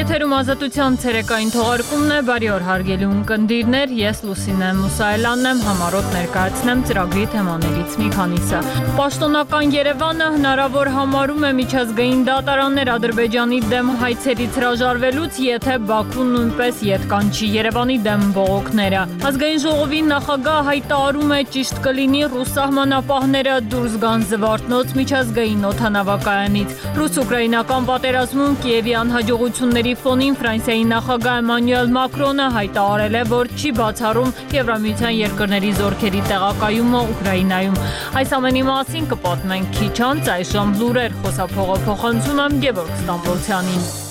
Եթերում ազատության ցերեկային թողարկումն է բարի օր հարգելի ունկնդիրներ ես Լուսինե Մուսայելյանն եմ համառոտ ներկայացնեմ ծրագրի թեմաներից մի քանիսը Պաշտոնական Երևանը հնարավոր համարում է միջազգային դատարաններ Ադրբեջանի դեմ հայցերից հրաժարվելուց եթե Բաքուն նույնպես ետ կանչի Երևանի դեմ բողոքները Ազգային ժողովի նախագահ հայտարարում է ճիշտ կլինի ռուս սահմանապահները դուրս գան Զվարթնոց միջազգային օթանավակայանից ռուս-ուկրաինական պատերազմում Կիևի անհաջողությունների ֆոնին Ֆրանսիայի նախագահ Էմանուել Մակրոնը հայտարարել է, որ չի բացառում Եվրամիության երկրների զորքերի տեղակայումը Ուկրաինայում։ Այս ամենի մասին կպատմենք քիչ անց այժմ լուրեր խոսափողը փոխանցում եմ Գևորգ Ստամբոլցյանին։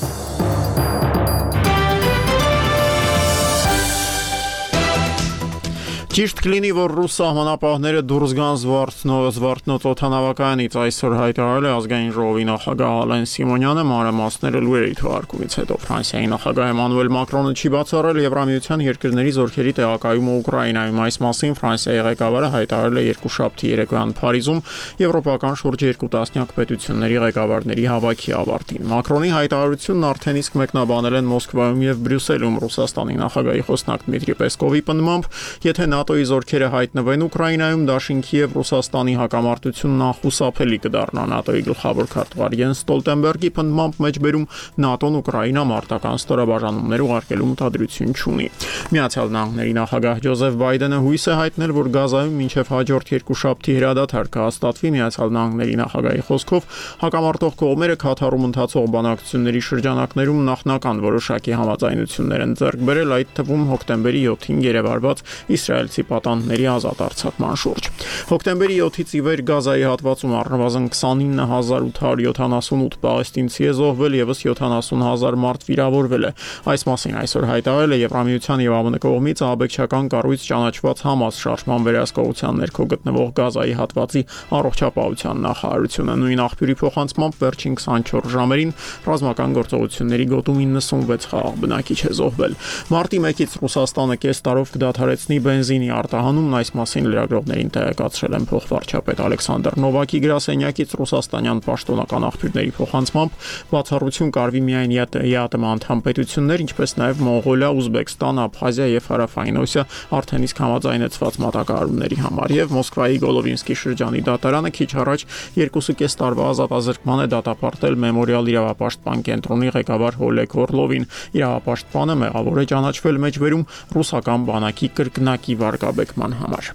Ճիշտ կլինի, որ ռուս սահմանապահները դուրս գան Զվարթնոց օթանավակայանից այսօր հայտարարել է ազգային ժողովի նախագահ Ալեն Սիմոնյանը մանրամասները լուրերի թողարկումից հետո Ֆրանսիայի նախագահ Էմանուել Մակրոնը չի բացառել Եվրամիության երկրների զորքերի տեղակայումը Ուկրաինայում։ Այս մասին Ֆրանսիայի ղեկավարը հայտարարել է երկուշաբթի երեկոյան Փարիզում Եվրոպական շուրջ երկու տասնյակ պետությունների ղեկավարների հավաքի ավարտին։ Մակրոնի հայտարարությունն արդեն իսկ մեկնաբանել են Մոսկվայում եւ Բրյուսելում Ռուսաստանի նախագահի խոսնակ Դմիտրի Պեսկովի պնդմամբ, եթե ՆԱՏՕ-ի զորքերը հայտնվեն Ուկրաինայում, Դաշինքի եւ Ռուսաստանի հակամարտությունն անխուսափելի կդառնա ՆԱՏՕ-ի գլխավոր քարտուղար Յենս Ստոլտենբերգի պնդմամբ մեջբերում ՆԱՏՕ-ն Ուկրաինա մարտական ստորաբաժանումներ ուղարկելու մտադրություն չունի։ Միացյալ Նահանգների նախագահ Ջոզեֆ Բայդենը հույս է հայտնել, որ Գազայում մինչև հաջորդ երկու շաբթի հրադադար կհաստատվի Միացյալ Նահանգների նախագահի խոսքով հակամարտող կողմերը Քաթարում ընթացող բանակցությունների շրջանակներում նախնական որոշակի համաձայնություններ են ձեռք բերել այդ թվում հոկտեմբերի 7-ին գերեվարված Իսրայել իսրայելցի պատանդների ազատ արձակման շուրջ։ Հոկտեմբերի 7-ից ի վեր Գազայի հատվածում առնվազն 29878 պաղեստինցի է զոհվել, եւս 70000 մարդ վիրավորվել է։ Այս մասին այսօր հայտարարել է Եվրամիության եւ ԱՄՆ կողմից աբեկչական կառույց ճանաչված Համաս շարժման վերահսկողության ներքո գտնվող Գազայի հատվածի առողջապահության նախարարությունը։ Նույն աղբյուրի փոխանցմամբ վերջին 24 ժամերին ռազմական գործողությունների գոտում 96 խաղաղ բնակիչ է զոհվել։ Մարտի 1-ից Ռուսաստանը կես տարով կդադարեցնի բենզին Պուտինի արտահանումն այս մասին լրագրողներին տեղեկացրել են փոխվարչապետ Ալեքսանդր Նովակի գրասենյակից ռուսաստանյան պաշտոնական աղբյուրների փոխանցմամբ բացառություն կարվի միայն ԵԱՏՄ անդամ պետություններ, ինչպես նաև Մոնղոլիա, Ուզբեկստան, Աբխազիա եւ Հարավային Օսիա արդեն իսկ համաձայնեցված մատակարարումների համար եւ Մոսկվայի Գոլովինսկի շրջանի դատարանը քիչ առաջ 2.5 տարվա ազատազրկման է դատապարտել Մեմորիալ իրավապաշտպան կենտրոնի ղեկավար Հոլեկ Օրլովին։ Իրավապաշտպանը մեղավոր է ճանաչվել մեջբերում ռուսական բանակի կրկնակի վարկաբեկման համար։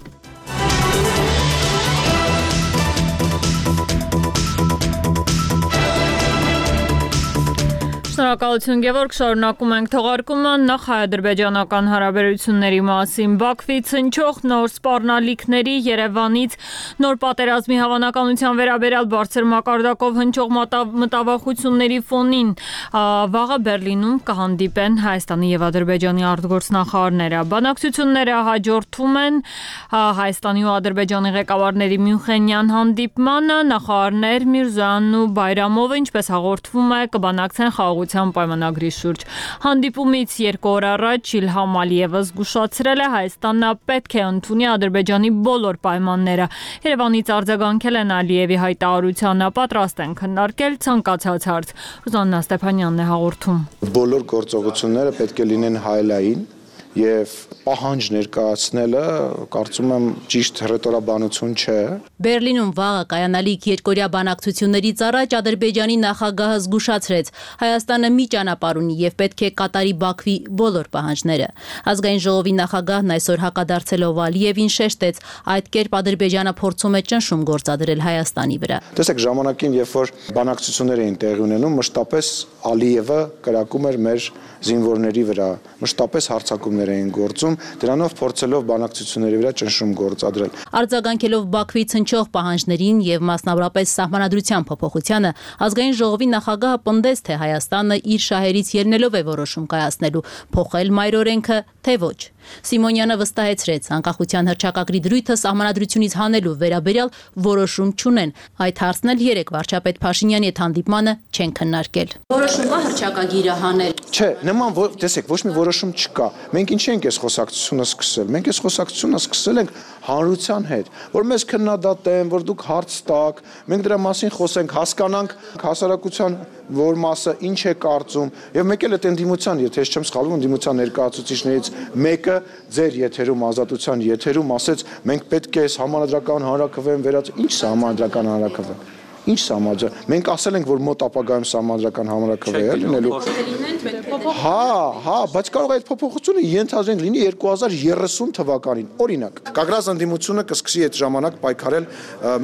Շնորհակալություն Գևորգ, շարունակում ենք թողարկումը նախ հայ-ադրբեջանական հարաբերությունների մասին։ Բաքվից հնչող նոր սպառնալիքների Երևանից նոր պատերազմի հավանականության վերաբերյալ բարձր մակարդակով հնչող մտավախությունների ֆոնին վաղը Բերլինում կհանդիպեն Հայաստանի եւ Ադրբեջանի արտգործնախարարները։ Բանակցությունները հաջորդում են Հայաստանի ու Ադրբեջանի ղեկավարների Մյունխենյան հանդիպմանը, նախարարներ Միրզյանն ու Բայրամովը, ինչպես հաղորդվում է, կբանակցեն խաղ խաղաղության պայմանագրի շուրջ։ Հանդիպումից երկու օր առաջ Իլհամ Ալիևը զգուշացրել է Հայաստանն պետք է ընդունի Ադրբեջանի բոլոր պայմանները։ Երևանից արձագանքել են Ալիևի հայտարարությանը, պատրաստ են քննարկել ցանկացած հարց։ Ռուզաննա Ստեփանյանն է հաղորդում։ Բոլոր գործողությունները պետք է լինեն հայլային եւ պահանջ ներկայացնելը կարծում եմ ճիշտ հռետորաբանություն չէ։ Բերլինում վաղը կայանալիք երկորյա բանակցություններից առաջ Ադրբեջանի նախագահը զգուշացրեց. Հայաստանը մի ճանապարհ ունի եւ պետք է կատարի Բաքվի բոլոր պահանջները։ Ազգային ժողովի նախագահն այսօր հակադարձելով Ալիևին շեշտեց, այդ կերպ Ադրբեջանը փորձում է ճնշում գործադրել Հայաստանի վրա։ Տեսեք, ժամանակին, երբ որ բանակցություններ էին տեղի ունենում, մշտապես Ալիևը կրակում էր մեր զինվորների վրա, մշտապես հարձակումներ պայմաններ էին գործում, դրանով փորձելով բանակցությունների վրա ճնշում գործադրել։ Արձագանքելով Բաքվից հնչող պահանջներին եւ մասնավորապես սահմանադրության փոփոխությանը, ազգային ժողովի նախագահը պնդեց, թե Հայաստանը իր շահերից ելնելով է որոշում կայացնելու փոխել մայրօրենքը, թե ոչ։ Սիմոնյանը վստահեցրեց, անկախության հրճակագրի դրույթը սահմանադրությունից հանելու վերաբերյալ որոշում չունեն։ Այդ հարցն էլ երեք վարչապետ Փաշինյանի հետ հանդիպմանը չեն քննարկել։ Որոշում կա հրճակագիրը հանել։ Չէ, նման տեսեք, ոչ մի որոշում չկա։ Մենք ինչի ենք այս խոսակցությունը սկսել։ Մենք այս խոսակցությունը սկսել ենք հանրության հետ, որ մեզ քննադատեն, որ դուք հարց տաք, մենք դրա մասին խոսենք, հասկանանք հասարակության որ մասը ինչ է կարծում եւ մեկ էլ այդ ընդդիմության, եթե ես չեմ սխալվում, ընդդիմության ներկայացուցիչներից մեկը ձեր եթերում ազատության եթերում ասեց մենք պետք է համանդրական հանրակրվեն վերած ինչ է համանդրական հանրակրվեն Ինչ սահմանջը։ Մենք ասել ենք, որ մոտ ապագայում սահմանադրական համարակրվե է լինելու։ Հա, հա, բայց կարող է այդ փոփոխությունը ենթադրենք լինի 2030 թվականին։ Օրինակ, Կագրազ ընդդիմությունը կսկսի այդ ժամանակ պայքարել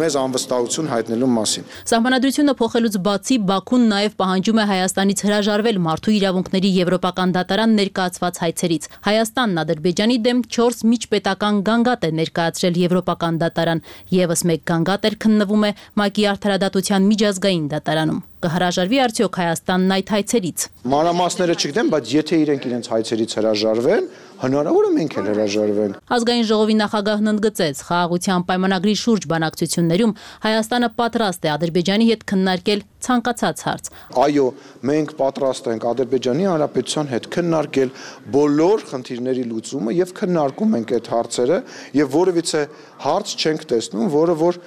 մեզ անվստահություն հայտնելու մասին։ Սահմանադրությունը փոխելուց բացի Բաքուն նաև պահանջում է Հայաստանից հրաժարվել մարդու իրավունքների եվրոպական դատարան ներկայացված հայցերից։ Հայաստանն Ադրբեջանի դեմ 4 միջպետական գանգատ է ներկայացրել եվրոպական դատարան։ Եվս մեկ գանգատ էր քննվում է ՄԱԿ-ի արդարադատության միջազգային դատարանում։ Կհրաժարվի արդյոք Հայաստանն այդ հայցերից։ Մանրամասները չգիտեմ, բայց եթե իրենք իրենց հայցերից հրաժարվեն, հնարավոր է մենք էլ հրաժարվենք։ Ազգային ժողովի նախագահն ընդգծեց, խաղաղության պայմանագրի շուրջ բանակցություններում Հայաստանը պատրաստ է Ադրբեջանի հետ քննարկել ցանկացած հարց։ Այո, մենք պատրաստ ենք Ադրբեջանի Հանրապետության հետ քննարկել բոլոր խնդիրների լուծումը եւ քննարկում ենք այդ հարցերը եւ որևիցե հարց չենք տեսնում, որը որ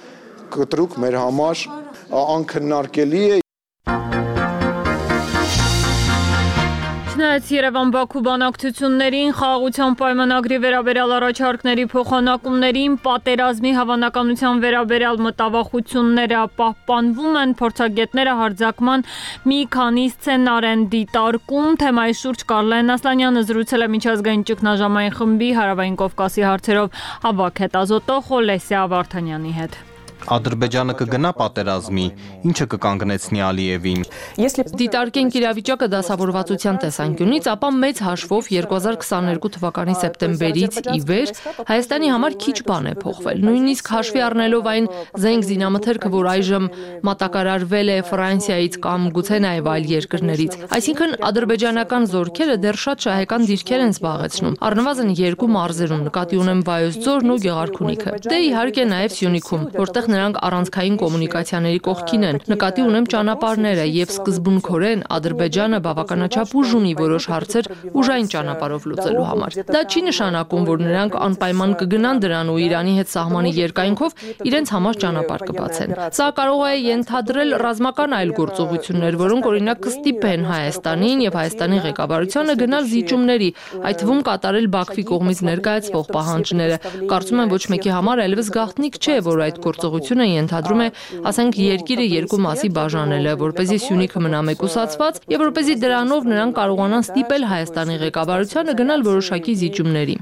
կտրուկ մեր համար անքննարկելի է Չնայած Երևան-Բաքու բանակցություններին, խաղաղության պայմանագրի վերաբերյալ առաջարկների փոխանակումներին, պատերազմի հավանականության վերաբերյալ մտավախությունները պահպանվում են, փորձագետները հարձակման մի քանի սցենար են դիտարկում։ Թեմայի շուրջ Կարլեն Ասլանյանը զրուցել է միջազգային ճգնաժամային խմբի Հարավային Կովկասի հարցերով ավակ հետազոտող Օլեսիա Վարդանյանի հետ։ Ադրբեջանը կգնա պատերազմի, ինչը կկանգնեցնի Ալիևին։ Դիտարկենք իրավիճակը դասավորվածության տեսանկյունից, ապա մեծ հաշվով 2022 թվականի սեպտեմբերից ի վեր Հայաստանի համար քիչ բան է փոխվել։ Նույնիսկ հաշվի առնելով այն զենք զինամթերքը, որ այժմ մատակարարվել է Ֆրանսիայից կամ գուցե նաև այլ երկրներից։ Այսինքն ադրբեջանական զորքերը դեռ շատ շահեկան դիրքեր են զբաղեցնում։ Առնվազն երկու մարզերում նկատի ունեմ Վայոց ձորն ու Գեղարքունիքը։ Դե իհարկե նաև Սյունիքում, որտեղ նրանք առանցքային կոմունիկացիաների կողքին են։ Նկատի ունեմ ճանապարհները եւ սկզբունքորեն Ադրբեջանը բավականաչափ ուժ ունի որոշ հարցեր ուժային ճանապարհով լուծելու համար։ Դա չի նշանակում, որ նրանք անպայման կգնան դրան ու Իրանի հետ սահմանի երկայնքով իրենց համար ճանապարհ կբացեն։ Սա կարող է ենթադրել ռազմական այլ գործողություններ, որոնք օրինակ կստիպեն Հայաստանին եւ Հայաստանի ղեկավարությանը գնալ զիջումների, այդ թվում կատարել Բաքվի կողմից ներկայացվող պահանջները։ Կարծում եմ ոչ մեկի համար այլևս գաղտնիք չէ, որ այդ գործողությունը Հանրապետությունը ենթադրում է, ասենք երկիրը երկու մասի բաժանելը, որ เป զի Սյունիքը մնա մեկուսացված եւ որ เป զի դրանով նրանք կարողանան ստիպել Հայաստանի ղեկավարությանը գնալ որոշակի զիջումների։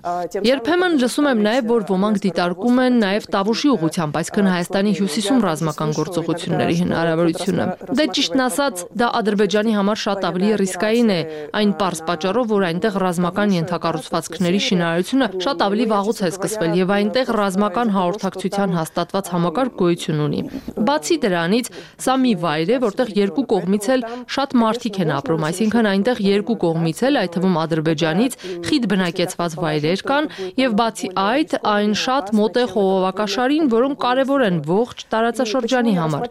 Երբեմն լսում եմ նաեւ, որ ոմանք դիտարկում են նաեւ Տավուշի ուղությամբ, այսքան Հայաստանի հյուսիսում ռազմական գործողությունների հնարավորությունը։ Դե ճիշտն ասած, դա Ադրբեջանի համար շատ ավելի ռիսկային է, այն པարզ պատճառով, որ այնտեղ ռազմական ենթակառուցվածքների շինարարությունը շատ ավելի վաղուց է սկսվել եւ այնտեղ ռազմական հաղորդակցության հաստատված համակարգ գոյություն ունի։ Բացի դրանից, սա մի վայր է, որտեղ երկու կողմից էլ շատ մարդիկ են ապրում, այսինքն այնտեղ երկու կողմից էլ, այդ թվում Ադրբեջանից խիտ բնակեցված վայրեր կան եւ բացի այդ, այն շատ մոտ է խողովակաշարին, որոնք կարեւոր են ողջ տարածաշրջանի համար։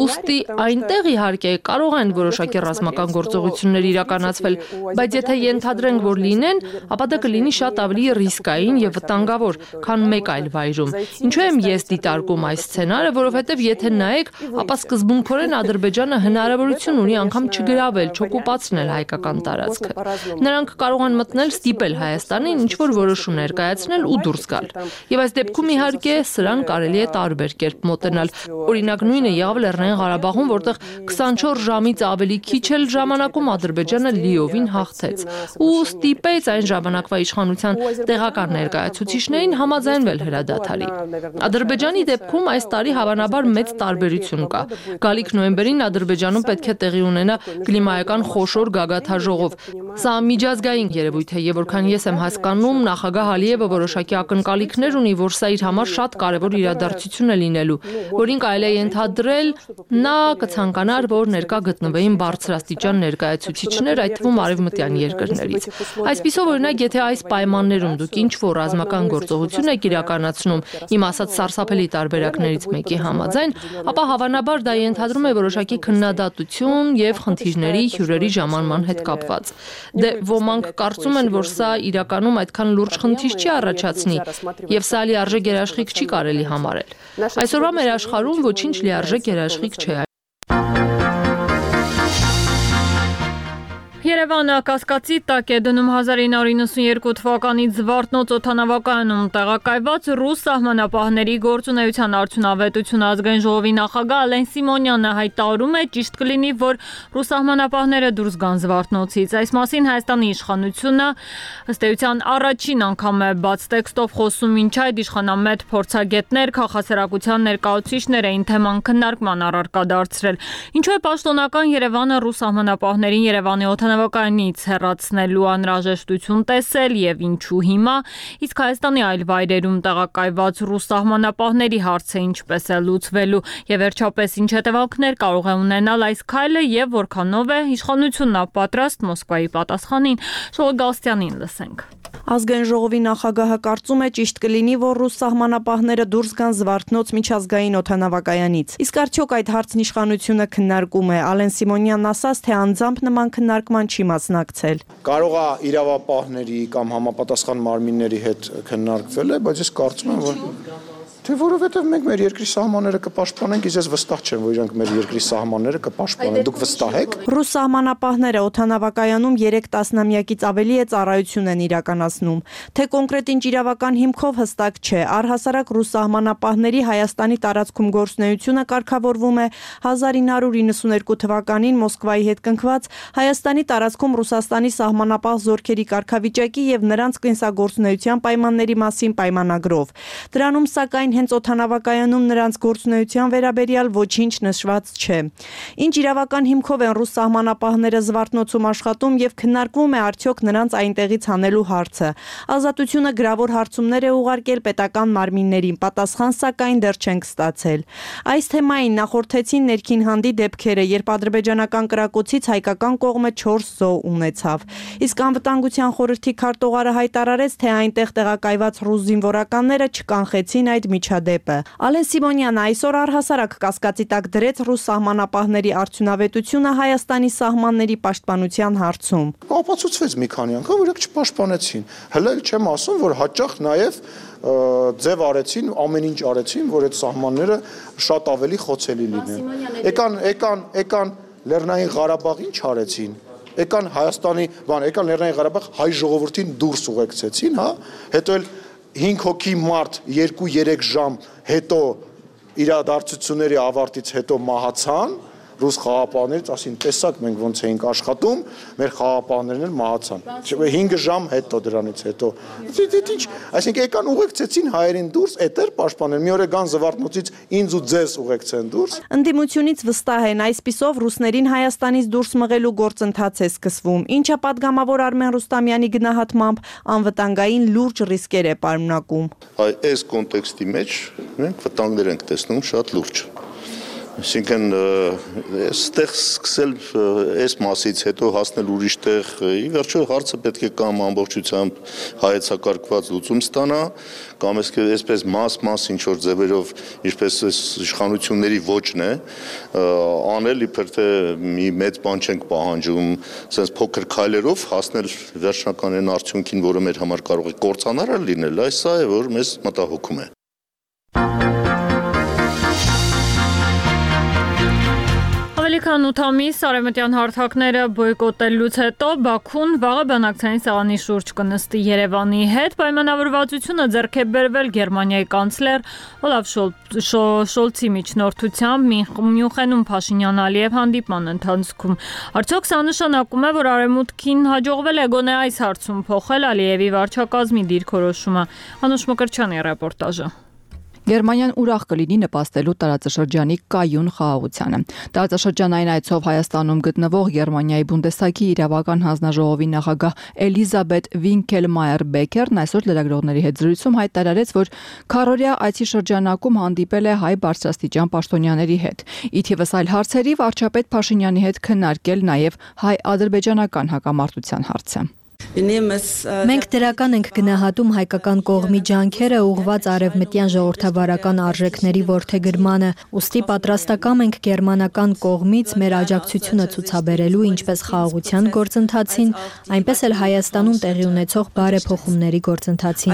Ոստի այնտեղ իհարկե կարող են որոշակի ռազմական գործողություններ իրականացվել, բայց եթե ենթադրենք, որ լինեն, ապա դա կլինի շատ ավելի ռիսկային եւ վտանգավոր, քան մեկ այլ վայրում։ Ինչու եմ ես դիտարկում այս սցենարը, որովհետև եթե նայեք, ապա սկզբունքորեն Ադրբեջանը հնարավորություն ունի անգամ չգravel, չօկուպացնել հայկական տարածքը։ Նրանք կարող են մտնել, ստիպել Հայաստանին ինչ որ որոշում ներկայացնել ու դուրս գալ։ Եվ այս դեպքում իհարկե սրան կարելի է տարբեր կերպ մոտենալ։ Օրինակ նույնը եղավ Լեռնային Ղարաբաղում, որտեղ 24 ժամից ավելի քիչ էլ ժամանակում Ադրբեջանը լիովին հաղթեց ու ստիպեց այն ժամանակվա իշխանության տեղական ներկայացուցիչներին համաձայնվել հրադադարի։ Ադրբեջանի դեպքում այս տարի հավանաբար մեծ տարբերություն կա։ Գալիք նոյեմբերին Ադրբեջանում պետք է տեղի ունենա կլիմայական խոշոր գագաթաժողով։ Սա միջազգային երևույթ է, եւ որքան ես եմ հասկանում, նախագահ Ալիևը որոշակի ակնկալիքներ ունի, որ սա իր համար շատ կարևոր իրադարձություն է լինելու, որին կարելի է ենթադրել, նա կցանկանար, որ ներկա գտնվեին բարձրաստիճան ներկայացուցիչներ, այդ թվում արևմտյան երկրներից։ Այսպիսով օրինակ, եթե այս պայմաններում դուք ինչ որ ռազմական գործողություն եք իրականացնում, իմ ասած սարսափելի տարբերակներ պահանջներից մեկի համաձայն, ապա հավանաբար դա ենթադրում է որոշակի քննադատություն եւ խնդիրների հյուրերի ժամանման հետ կապված։ Դե ոմանք կարծում են, որ սա իրականում այդքան լուրջ խնդիր չի առաջացնի եւ սա լիարժեք երաշխիք չի կարելի համարել։ Այսօրվա մեր աշխարհում ոչինչ լիարժեք երաշխիք չէ Երևանը կասկածի տակ է դնում 1992 թվականի Զվարթնոց օթանավակայանում տեղակայված ռուս սահմանապահների գործունեության արդյունավետություն ազգային ժողովի նախագահ Ալեն Սիմոնյանը հայտարարում է ճիշտ կլինի, որ ռուս սահմանապահները դուրս գան Զվարթնոցից։ Այս մասին Հայաստանի իշխանությունը ըստ էության առաջին անգամ է բաց տեքստով խոսում, ինչ այդ իշխանամետ փորձագետներ, քաղաքասերակցության ներկայացուցիչներ էին թեման քննարկման առարկա դարձրել։ Ինչու է պաշտոնական Երևանը ռուս սահմանապահներին Երևանի օթանավակայանում օթանավականից հեռացնելու անհրաժեշտություն տեսել եւ ինչու հիմա, իսկ Հայաստանի այլ վայրերում տեղակայված ռուս սահմանապահների հարցը ինչպես է լուծվելու եւ վերջապես ինչ հետևանքներ կարող է ունենալ այս քայլը եւ որքանով է իշխանությունն ապատրաստ Մոսկվայի պատասխանին։ Շողգալստյանին լսենք։ Ազգային ժողովի նախագահը կարծում է ճիշտ կլինի, որ ռուս սահմանապահները դուրս գան Զվարթնոց միջազգային օթանավակայանից։ Իսկ արդյոք այդ հարցն իշխանությունը քննարկում է։ Ալեն Սիմոնյանն ասաց, թե անձամբ նման քննարկման չի մասնակցել։ Կարող է իրավապահների կամ համապատասխան մարմինների հետ քննարկվել է, բայց ես կարծում եմ, որ Թե որովհետև մենք մեր երկրի սահմանները կպաշտպանենք, իսկ ես վստահ չեմ, որ իրանք մեր երկրի սահմանները կպաշտպանեն։ Դուք վստահ եք։ Ռուս սահմանապահները օթանավակայանում 3 տասնամյակից ավելի է ծառայություն են իրականացնում։ Թե կոնկրետ ինչ իրավական հիմքով հստակ չէ։ Առհասարակ ռուս սահմանապահների Հայաստանի տարածքում գործունեությունը կարգավորվում է 1992 թվականին Մոսկվայի հետ կնքված Հայաստանի տարածքում Ռուսաստանի սահմանապահ զորքերի կարգավիճակի եւ նրանց կենսագործունեության պայմանների մասին պայմանագրով։ Դրանում սակայն սակայն հենց օթանավակայանում նրանց գործունեության վերաբերյալ ոչինչ նշված չէ։ Ինչ իրավական հիմքով են ռուս սահմանապահները Զվարթնոցում աշխատում եւ քննարկվում է արդյոք նրանց այնտեղից հանելու հարցը։ Ազատությունը գրավոր հարցումներ է ուղարկել պետական մարմիններին, պատասխան սակայն դեռ չենք ստացել։ Այս թեմային նախորդեցին ներքին հանդի դեպքերը, երբ ադրբեջանական կրակոցից հայկական կողմը 4 զոհ ունեցավ։ Իսկ անվտանգության խորհրդի քարտուղարը հայտարարեց, թե այնտեղ տեղակայված ռուս զինվորականները չկանխեցին այդ միջադեպը։ Ալեն Սիմոնյանը այսօր առհասարակ կասկածի տակ դրեց ռուս սահմանապահների արդյունավետությունը Հայաստանի սահմանների պաշտպանության հարցում։ Ապացուցվեց մի քանի անգամ, որ իրենք չպաշտպանեցին։ Հələ չեմ ասում, որ հաճախ նաև ձև արեցին, ամեն ինչ արեցին, որ այդ սահմանները շատ ավելի խոցելի լինեն։ Եկան, եկան, եկան Լեռնային Ղարաբաղ ինչ արեցին եկան Հայաստանի, բան, եկան Լեռնային Ղարաբաղ հայ ժողովրդին դուրս ուղեկցեցին, հա, հետո էլ 5 հոգի մարդ 2-3 ժամ հետո իրադարձությունների ավարտից հետո մահացան ռուս խաղապահներից ասին տեսակ մենք ոնց էինք աշխատում մեր խաղապահներն էլ մահացան 5 ժամ հետո դրանից հետո ինչ դե, դե, դե, այսինքն եկան ուղեկցեցին հայերին դուրս էտեր պաշտպանել մի օր է գան զվարթնոցից ինձ ու ձեզ ուղեկցեն դուրս ընդդիմությունից վստահ են այսписով ռուսներին հայաստանից դուրս մղելու գործընթաց է սկսվում ինչը падգամավոր Արմեն Ռուստամյանի գնահատմամբ անվտանգային լուրջ ռիսկեր է պարունակում այս կոնտեքստի մեջ մենք վտանգներ ենք տեսնում շատ լուրջ Այսինքն այստեղ սկսել այս մասից հետո հասնել ուրիշ տեղ, ի վերջո հարցը պետք է կամ ամբողջությամբ հայեցակարգված լուծում ստանա, կամ այսպես մաս-մաս ինչ որ ձևերով, ինչպես այս իշխանությունների ոչն է, անել իբր թե մի մեծ բան չենք պահանջում, ասես փոքր քայլերով հասնել վերջնական այն արդյունքին, որը մեր համար կարող է կործանարար լինել, այս սա է, որ մեզ մտահոգում է։ Ավելի քան 8 ամիս արևմտյան հարթակները բոյկոտելուց հետո Բաքուն վաղը բանակցային սեղանի շուրջ կնստի Երևանի հետ։ Պայմանավորվածությունը ձեռք է բերվել Գերմանիայի կանցլեր Օլաֆ Շոլցի միջնորդությամբ Մյունխենում Փաշինյան-Ալիև հանդիպման ընթացքում։ Արդյոք սա նշանակում է, որ արևմուտքին հաջողվել է գոնե այս հարցում փոխել Ալիևի վարչակազմի դիրքորոշումը։ Անուշ Մկրչյանի ռեպորտաժը։ Գերմանիան ուրախ կլինի նպաստելու տարածաշրջանի կայուն խաղաղությանը։ Տարածաշրջանային այցով Հայաստանում գտնվող Գերմանիայի Բունդեսագի իրավական հանձնաժողովի նախագահ Էլիզաբետ Վինկելմայեր Բեկերն այսօր լրագրողների հետ զրույցում հայտարարեց, որ Քարորիա այցի շրջանակում հանդիպել է հայ բարձրաստիճան պաշտոնյաների հետ։ Իթիվս այլ հարցերի վարչապետ Փաշինյանի հետ քննարկել նաև հայ-ադրբեջանական հակամարտության հարցը։ Մենք դրական ենք գնահատում հայկական կողմի ջանքերը ուղված արևմտյան ժողովրդավարական արժեքների որդեգրմանը, ուստի պատրաստակամ ենք գերմանական կողմից մեր աջակցությունը ցուցաբերելու ինչպես խաղաղության գործընթացին, այնպես էլ Հայաստանում տեղի ունեցող բարեփոխումների գործընթացին։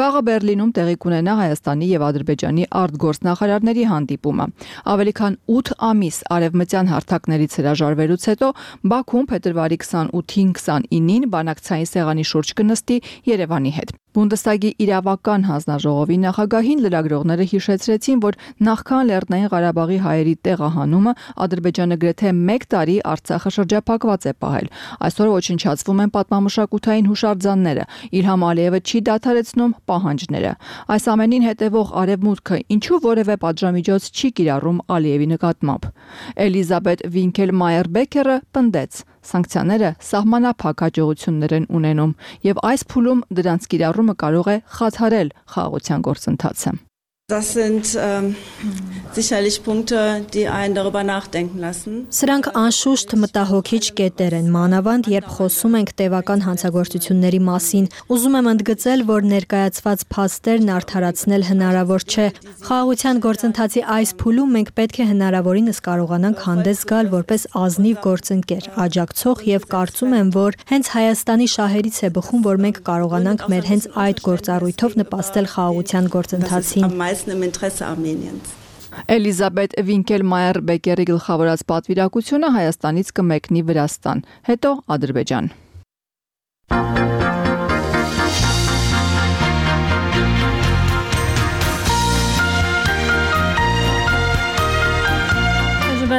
Վաղը Բերլինում տեղի կունենա Հայաստանի եւ Ադրբեջանի արտգործնախարարների հանդիպումը։ Ավելի քան 8 ամիս արևմտյան հարթակներից հրաժարվելուց հետո Բաքուն փետրվարի 28-ին 29-ին բանակցային սեղանի շուրջ կնստի Երևանի հետ։ Բունդեսագի իրավական հանձնաժողովի նախագահին լրագրողները հիշեցրեցին, որ նախքան Լեռնային Ղարաբաղի հայերի տեղահանումը Ադրբեջանը գրեթե 1 տարի Արցախը շրջափակված է պահել։ Այսօր ոչնչացվում են պատմամշակութային հուշարձանները։ Իլհամ Ալիևը չի դադարեցնում պահանջները։ Այս ամենին հետևող արևմուտքը ինչու որևէ պատժամիջոց չի կիրառում Ալիևի նկատմամբ։ Էլիզաբետ Վինքել Մայերբեկերը պնդեց. Սանկցիաները սահմանափակ հաջողություններ են ունենում եւ այս փուլում դրանց կիրառումը կարող է խաթարել խաղաղության գործընթացը։ Das sind ähm, sicherlich Punkte, die einen darüber nachdenken lassen. Սրանք անշուշտ մտահոգիչ կետեր են, մանավանդ երբ խոսում ենք տևական հանցագործությունների մասին։ Ուզում եմ ընդգծել, որ ներկայացված փաստերն արդարացնել հնարավոր չէ։ Խաղաղության գործընթացի այս փուլում մենք պետք է հնարավորինս կարողանանք հանդես գալ որպես ազնիվ գործընկեր, աջակցող եւ կարծում եմ, որ հենց Հայաստանի շահերից է բխում, որ մենք կարողանանք մեր հենց այդ գործառույթով նպաստել խաղաղության գործընթացին im Interesse Armeniens։ Էլիզաբետ Վինկելմայեր Բեկերի գլխավորած պատվիրակությունը Հայաստանից կմեկնի Վրաստան, հետո Ադրբեջան։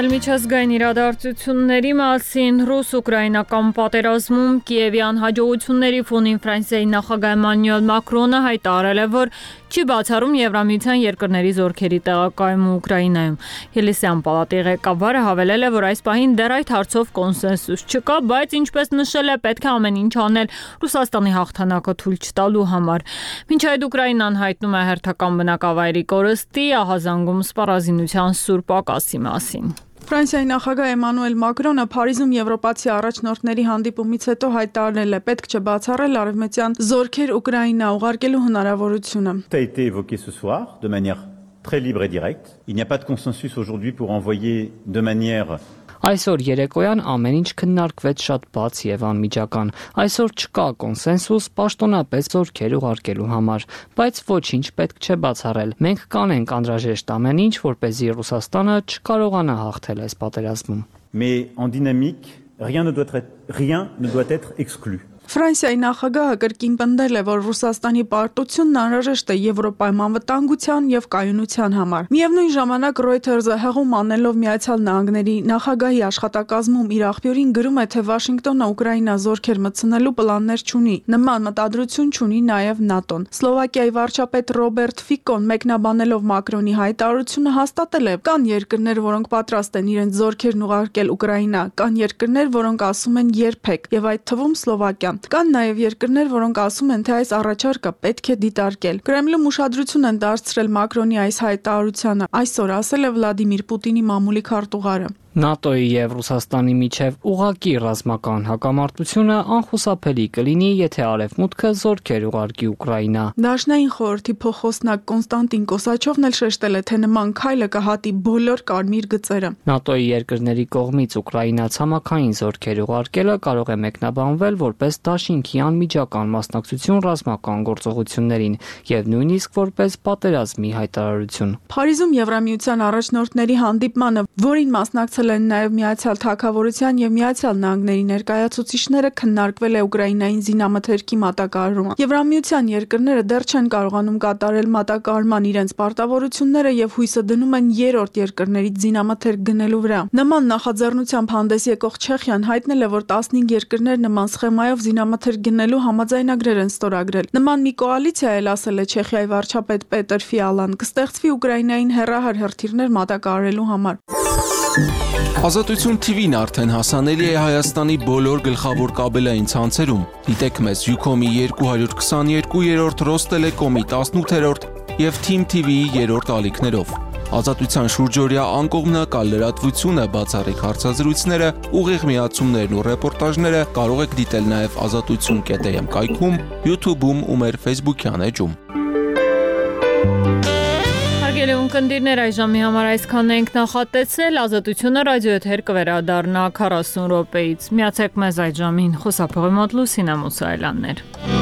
Ել միջազգային իրադարձությունների մասին ռուս-ուկրաինական պատերազմում Կիևյան հաջողությունների ֆոնին Ֆրանսիայի նախագահ Էմանուել Մակրոնը հայտարարել է, որ չի բացառում Եվրամիության երկրների զորքերի տեղակայումը Ուկրաինայում։ Ելիսյան պալատի ղեկավարը հավելել է, որ այս պահին դեռ այդ հարցով կոնսենսուս չկա, բայց ինչպես նշել է, պետք է ամեն ինչ անել Ռուսաստանի հաղթանակը թույլ չտալու համար։ Մինչ այդ Ուկրաինան հայտնում է հերթական բնակավայրի կորստի ահազանգում սպառազինության սուր պակասի մասին։ Ֆրանսիայի նախագահ Էմանուել Մակրոնը Փարիզում եվրոպացի առաջնորդների հանդիպումից հետո հայտարարել է պետք չէ բացառել արևմտյան զորքեր Ուկրաինա ուղարկելու հնարավորությունը։. Il n'y a pas de consensus aujourd'hui pour envoyer de manière Այսօր երեկոյան ամեն ինչ քննարկվեց շատ բաց եւ անմիջական։ Այսօր չկա կոնսենսուս պաշտոնապես զորքեր ուղարկելու համար, բայց ոչինչ պետք չէ բացառել։ Մենք կանենք անհրաժեշտ ամեն ինչ, որ เป զի Ռուսաստանը չկարողանա հաղթել այս պատերազմում։ Mais en dynamique, rien ne doit être rien ne doit être exclu. Ֆրանսիայի նախագահը կրկին պնդել է, որ Ռուսաստանի պարտությունն անհրաժեշտ է Եվրոպայում անվտանգության եւ կայունության համար։ Միևնույն ժամանակ Reuters-ը հեղում անելով Միացյալ Նահանգների նախագահի աշխատակազմում իր աղբյուրին գրում է, թե Վաշինգտոնը Ուկրաինա զորքեր մտցնելու պլաններ չունի։ Նման մտադրություն չունի նաեւ ՆԱՏՕ-ն։ Սլովակիայի վարչապետ Ռոբերտ Ֆիկոն մեկնաբանելով Մակրոնի հայտարարությունը հաստատել է. կան երկրներ, որոնք պատրաստ են իրենց զորքերն ուղարկել Ուկրաինա, կան երկրներ, որոնք ասում են երբեք, եւ այդ թվում Սլովակիան։ Կան նաև երկրներ, որոնք ասում են, թե այս առաջարկը պետք է դիտարկել։ Կրեմլում ուշադրություն են դարձրել Մակրոնի այս հայտարարությանը։ Այսօր ասել է Վլադիմիր Պուտինի մամուլի քարտուղարը։ ՆԱՏՕ-ի եւ Ռուսաստանի միջև ուղակի ռազմական հակամարտությունը անխուսափելի կլինի, եթե Արևմուտքը զորքեր ուղարկի Ուկրաինա։ Դաշնային խորհրդի փոխոսնակ Կոնստանտին Կոսաչովն էլ շեշտել է, թե նման քայլը կհատի բոլոր կարմիր գծերը։ ՆԱՏՕ-ի երկրների կողմից Ուկրաինա ցամաքային զորքեր ուղարկելը կարող է մեկնաբանվել որպես դաշինքի անմիջական մասնակցություն ռազմական գործողություններին եւ նույնիսկ որպես պատերազմի հայտարարություն։ Փարիզում Եվրամիության առաջնորդների հանդիպմանը, որին մասնակցել մասնակցել են նաև Միացյալ Թագավորության եւ Միացյալ Նահանգների ներկայացուցիչները քննարկվել է Ուկրաինային զինամթերքի մատակարարումը։ Եվրամիության երկրները դեռ չեն կարողանում կատարել մատակարարման իրենց պարտավորությունները եւ հույսը դնում են երրորդ երկրներից զինամթերք գնելու վրա։ Նման նախաձեռնությամբ հանդես եկող Չեխիան հայտնել է, որ 15 երկրներ նման սխեմայով զինամթերք գնելու համաձայնագրեր են ստորագրել։ Նման մի կոալիցիա էլ ասել է Չեխիայի վարչապետ Պետր Ֆիալան կստեղծվի Ուկրաինային հերահար հրթիռներ մատակարարելու համար։ Ազատություն TV-ն արդեն հասանելի է Հայաստանի բոլոր գլխավոր կաբելային ցանցերում։ Դիտեք մեզ Ucom-ի 222-րդ, Rosttelecom-ի 18-րդ եւ Team TV-ի 3-րդ ալիքներով։ Ազատության շուրջօրյա անկողմնակալ լրատվությունը, բացառիկ հարցազրույցները, ուղիղ միացումներն ու ռեպորտաժները կարող եք դիտել նաև ազատություն.am կայքում, YouTube-ում ու մեր Facebook-յան էջում։ Հարգելի ունկնդիրներ, այժմի համար այսքանն ենք նախատեսել։ Ազատությունը ռադիոեթեր կվերադառնա 40 րոպեից։ Միացեք մեզ այդ ժամին։ Խոսափողի մոտ Լուսինա Մուսայելյաններ։